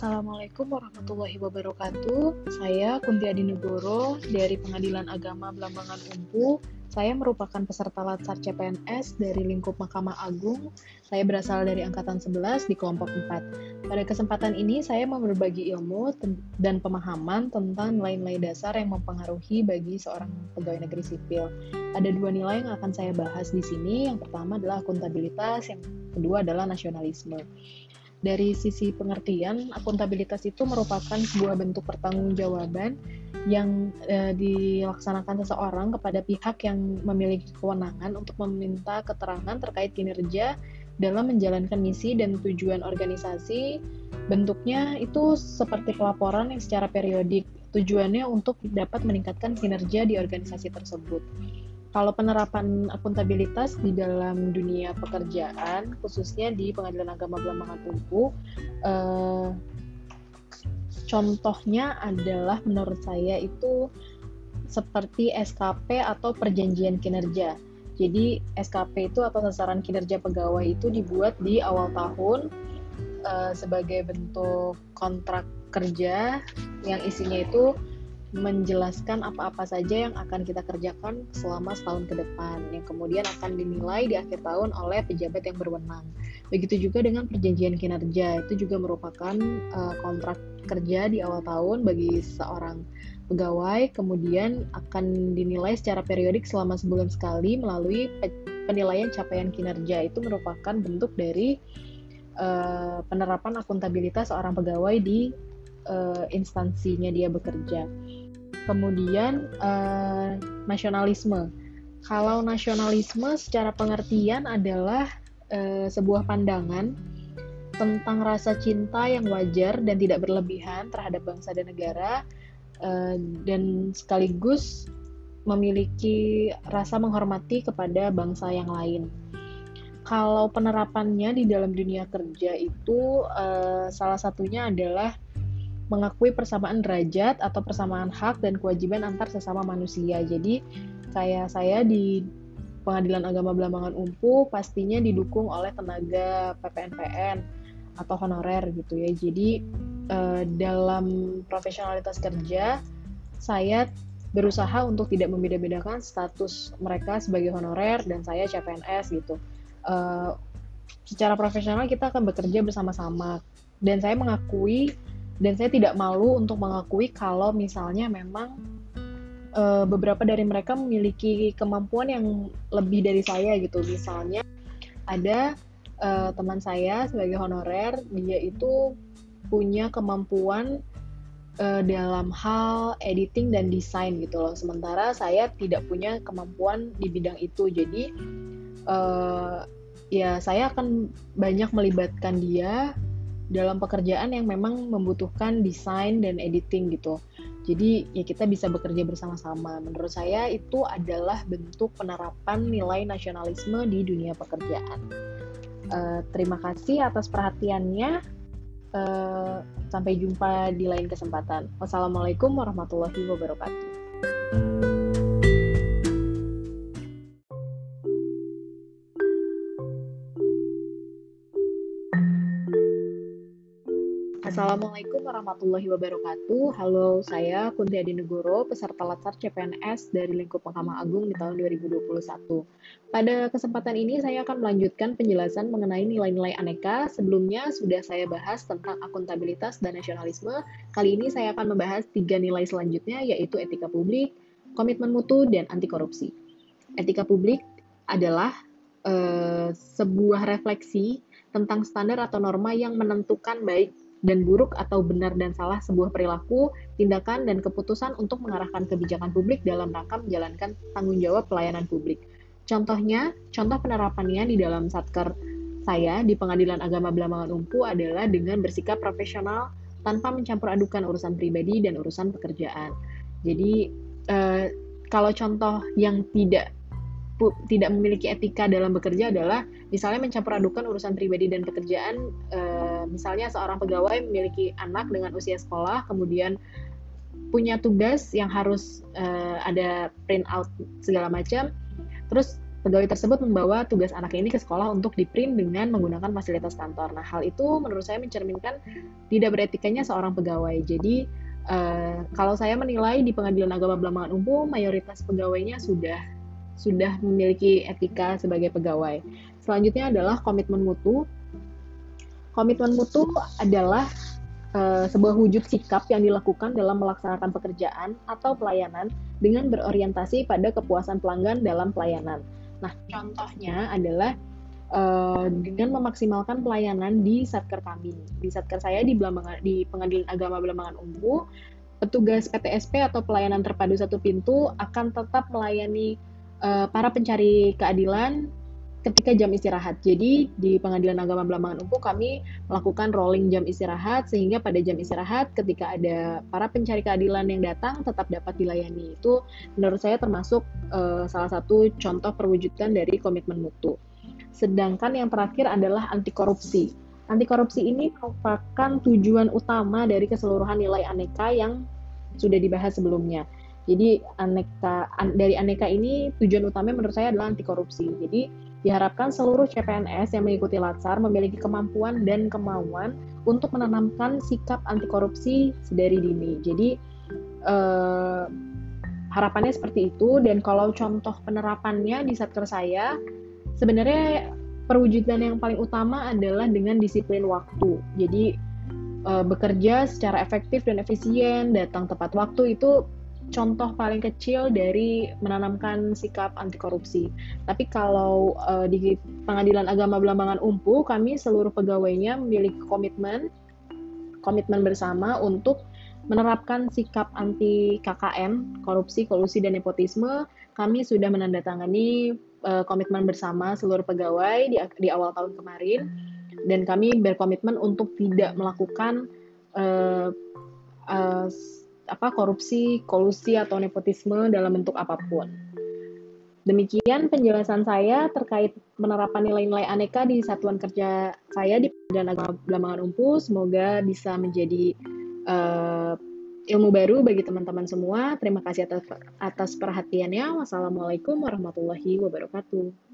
Assalamualaikum warahmatullahi wabarakatuh. Saya Kunti Adinegoro dari Pengadilan Agama Belambangan Umpu. Saya merupakan peserta Latsar CPNS dari lingkup Mahkamah Agung. Saya berasal dari angkatan 11 di kelompok 4. Pada kesempatan ini saya mau berbagi ilmu dan pemahaman tentang nilai-nilai dasar yang mempengaruhi bagi seorang pegawai negeri sipil. Ada dua nilai yang akan saya bahas di sini. Yang pertama adalah akuntabilitas, yang kedua adalah nasionalisme dari sisi pengertian, akuntabilitas itu merupakan sebuah bentuk pertanggungjawaban yang e, dilaksanakan seseorang kepada pihak yang memiliki kewenangan untuk meminta keterangan terkait kinerja dalam menjalankan misi dan tujuan organisasi. Bentuknya itu seperti pelaporan yang secara periodik. Tujuannya untuk dapat meningkatkan kinerja di organisasi tersebut kalau penerapan akuntabilitas di dalam dunia pekerjaan, khususnya di Pengadilan Agama Belambangan Tumpu, eh, contohnya adalah menurut saya itu seperti SKP atau perjanjian kinerja. Jadi SKP itu atau sasaran kinerja pegawai itu dibuat di awal tahun uh, sebagai bentuk kontrak kerja yang isinya itu menjelaskan apa-apa saja yang akan kita kerjakan selama setahun ke depan yang kemudian akan dinilai di akhir tahun oleh pejabat yang berwenang. Begitu juga dengan perjanjian kinerja itu juga merupakan uh, kontrak kerja di awal tahun bagi seorang pegawai kemudian akan dinilai secara periodik selama sebulan sekali melalui penilaian capaian kinerja itu merupakan bentuk dari uh, penerapan akuntabilitas seorang pegawai di uh, instansinya dia bekerja. Kemudian uh, nasionalisme. Kalau nasionalisme secara pengertian adalah uh, sebuah pandangan tentang rasa cinta yang wajar dan tidak berlebihan terhadap bangsa dan negara uh, dan sekaligus memiliki rasa menghormati kepada bangsa yang lain kalau penerapannya di dalam dunia kerja itu uh, salah satunya adalah mengakui persamaan derajat atau persamaan hak dan kewajiban antar sesama manusia. Jadi kayak saya di Pengadilan Agama Belambangan Umpu pastinya didukung oleh tenaga PPNPN atau honorer gitu ya. Jadi eh, dalam profesionalitas kerja saya berusaha untuk tidak membeda-bedakan status mereka sebagai honorer dan saya CPNS gitu. Eh, secara profesional kita akan bekerja bersama-sama dan saya mengakui dan saya tidak malu untuk mengakui kalau misalnya memang uh, beberapa dari mereka memiliki kemampuan yang lebih dari saya gitu. Misalnya ada uh, teman saya sebagai honorer dia itu punya kemampuan uh, dalam hal editing dan desain gitu loh. Sementara saya tidak punya kemampuan di bidang itu. Jadi uh, ya saya akan banyak melibatkan dia dalam pekerjaan yang memang membutuhkan desain dan editing gitu. Jadi ya kita bisa bekerja bersama-sama. Menurut saya itu adalah bentuk penerapan nilai nasionalisme di dunia pekerjaan. Uh, terima kasih atas perhatiannya. Uh, sampai jumpa di lain kesempatan. Wassalamualaikum warahmatullahi wabarakatuh. Assalamualaikum warahmatullahi wabarakatuh. Halo, saya Kunti Adinegoro, peserta Latsar CPNS dari Lingkup Mahkamah Agung di tahun 2021. Pada kesempatan ini saya akan melanjutkan penjelasan mengenai nilai-nilai aneka. Sebelumnya sudah saya bahas tentang akuntabilitas dan nasionalisme. Kali ini saya akan membahas tiga nilai selanjutnya, yaitu etika publik, komitmen mutu, dan anti korupsi. Etika publik adalah uh, sebuah refleksi tentang standar atau norma yang menentukan baik dan buruk atau benar dan salah sebuah perilaku, tindakan, dan keputusan untuk mengarahkan kebijakan publik dalam rangka menjalankan tanggung jawab pelayanan publik. Contohnya, contoh penerapannya di dalam satker saya di Pengadilan Agama Belambangan Umpu adalah dengan bersikap profesional tanpa mencampur adukan urusan pribadi dan urusan pekerjaan. Jadi, eh, kalau contoh yang tidak tidak memiliki etika dalam bekerja adalah misalnya mencampur adukan urusan pribadi dan pekerjaan e, misalnya seorang pegawai memiliki anak dengan usia sekolah kemudian punya tugas yang harus e, ada print out segala macam terus pegawai tersebut membawa tugas anak ini ke sekolah untuk diprint dengan menggunakan fasilitas kantor. Nah, hal itu menurut saya mencerminkan tidak beretikanya seorang pegawai. Jadi, uh, kalau saya menilai di Pengadilan Agama Belambangan Umum, mayoritas pegawainya sudah sudah memiliki etika sebagai pegawai. Selanjutnya adalah komitmen mutu. Komitmen mutu adalah uh, sebuah wujud sikap yang dilakukan dalam melaksanakan pekerjaan atau pelayanan dengan berorientasi pada kepuasan pelanggan dalam pelayanan. Nah, contohnya adalah uh, dengan memaksimalkan pelayanan di satker kami. Di satker saya di Belambangan, di Pengadilan Agama Belambangan Umbu, petugas PTSP atau pelayanan terpadu satu pintu akan tetap melayani uh, para pencari keadilan ketika jam istirahat. Jadi di Pengadilan Agama Belambangan Umpu kami melakukan rolling jam istirahat sehingga pada jam istirahat ketika ada para pencari keadilan yang datang tetap dapat dilayani. Itu menurut saya termasuk uh, salah satu contoh perwujudan dari komitmen mutu. Sedangkan yang terakhir adalah anti korupsi. Anti korupsi ini merupakan tujuan utama dari keseluruhan nilai aneka yang sudah dibahas sebelumnya. Jadi aneka an, dari aneka ini tujuan utamanya menurut saya adalah anti korupsi. Jadi diharapkan seluruh CPNS yang mengikuti Latsar memiliki kemampuan dan kemauan untuk menanamkan sikap anti korupsi sedari dini. Jadi eh, harapannya seperti itu dan kalau contoh penerapannya di satker saya sebenarnya perwujudan yang paling utama adalah dengan disiplin waktu. Jadi eh, bekerja secara efektif dan efisien, datang tepat waktu itu contoh paling kecil dari menanamkan sikap anti korupsi. Tapi kalau uh, di Pengadilan Agama Belambangan Umpu, kami seluruh pegawainya memiliki komitmen komitmen bersama untuk menerapkan sikap anti KKN, korupsi, kolusi dan nepotisme. Kami sudah menandatangani uh, komitmen bersama seluruh pegawai di, di awal tahun kemarin dan kami berkomitmen untuk tidak melakukan uh, uh, apa korupsi, kolusi atau nepotisme dalam bentuk apa pun. Demikian penjelasan saya terkait penerapan nilai-nilai aneka di satuan kerja saya di Pengadilan Agama Belambangan Umpu. Semoga bisa menjadi uh, ilmu baru bagi teman-teman semua. Terima kasih atas, atas perhatiannya. Wassalamualaikum warahmatullahi wabarakatuh.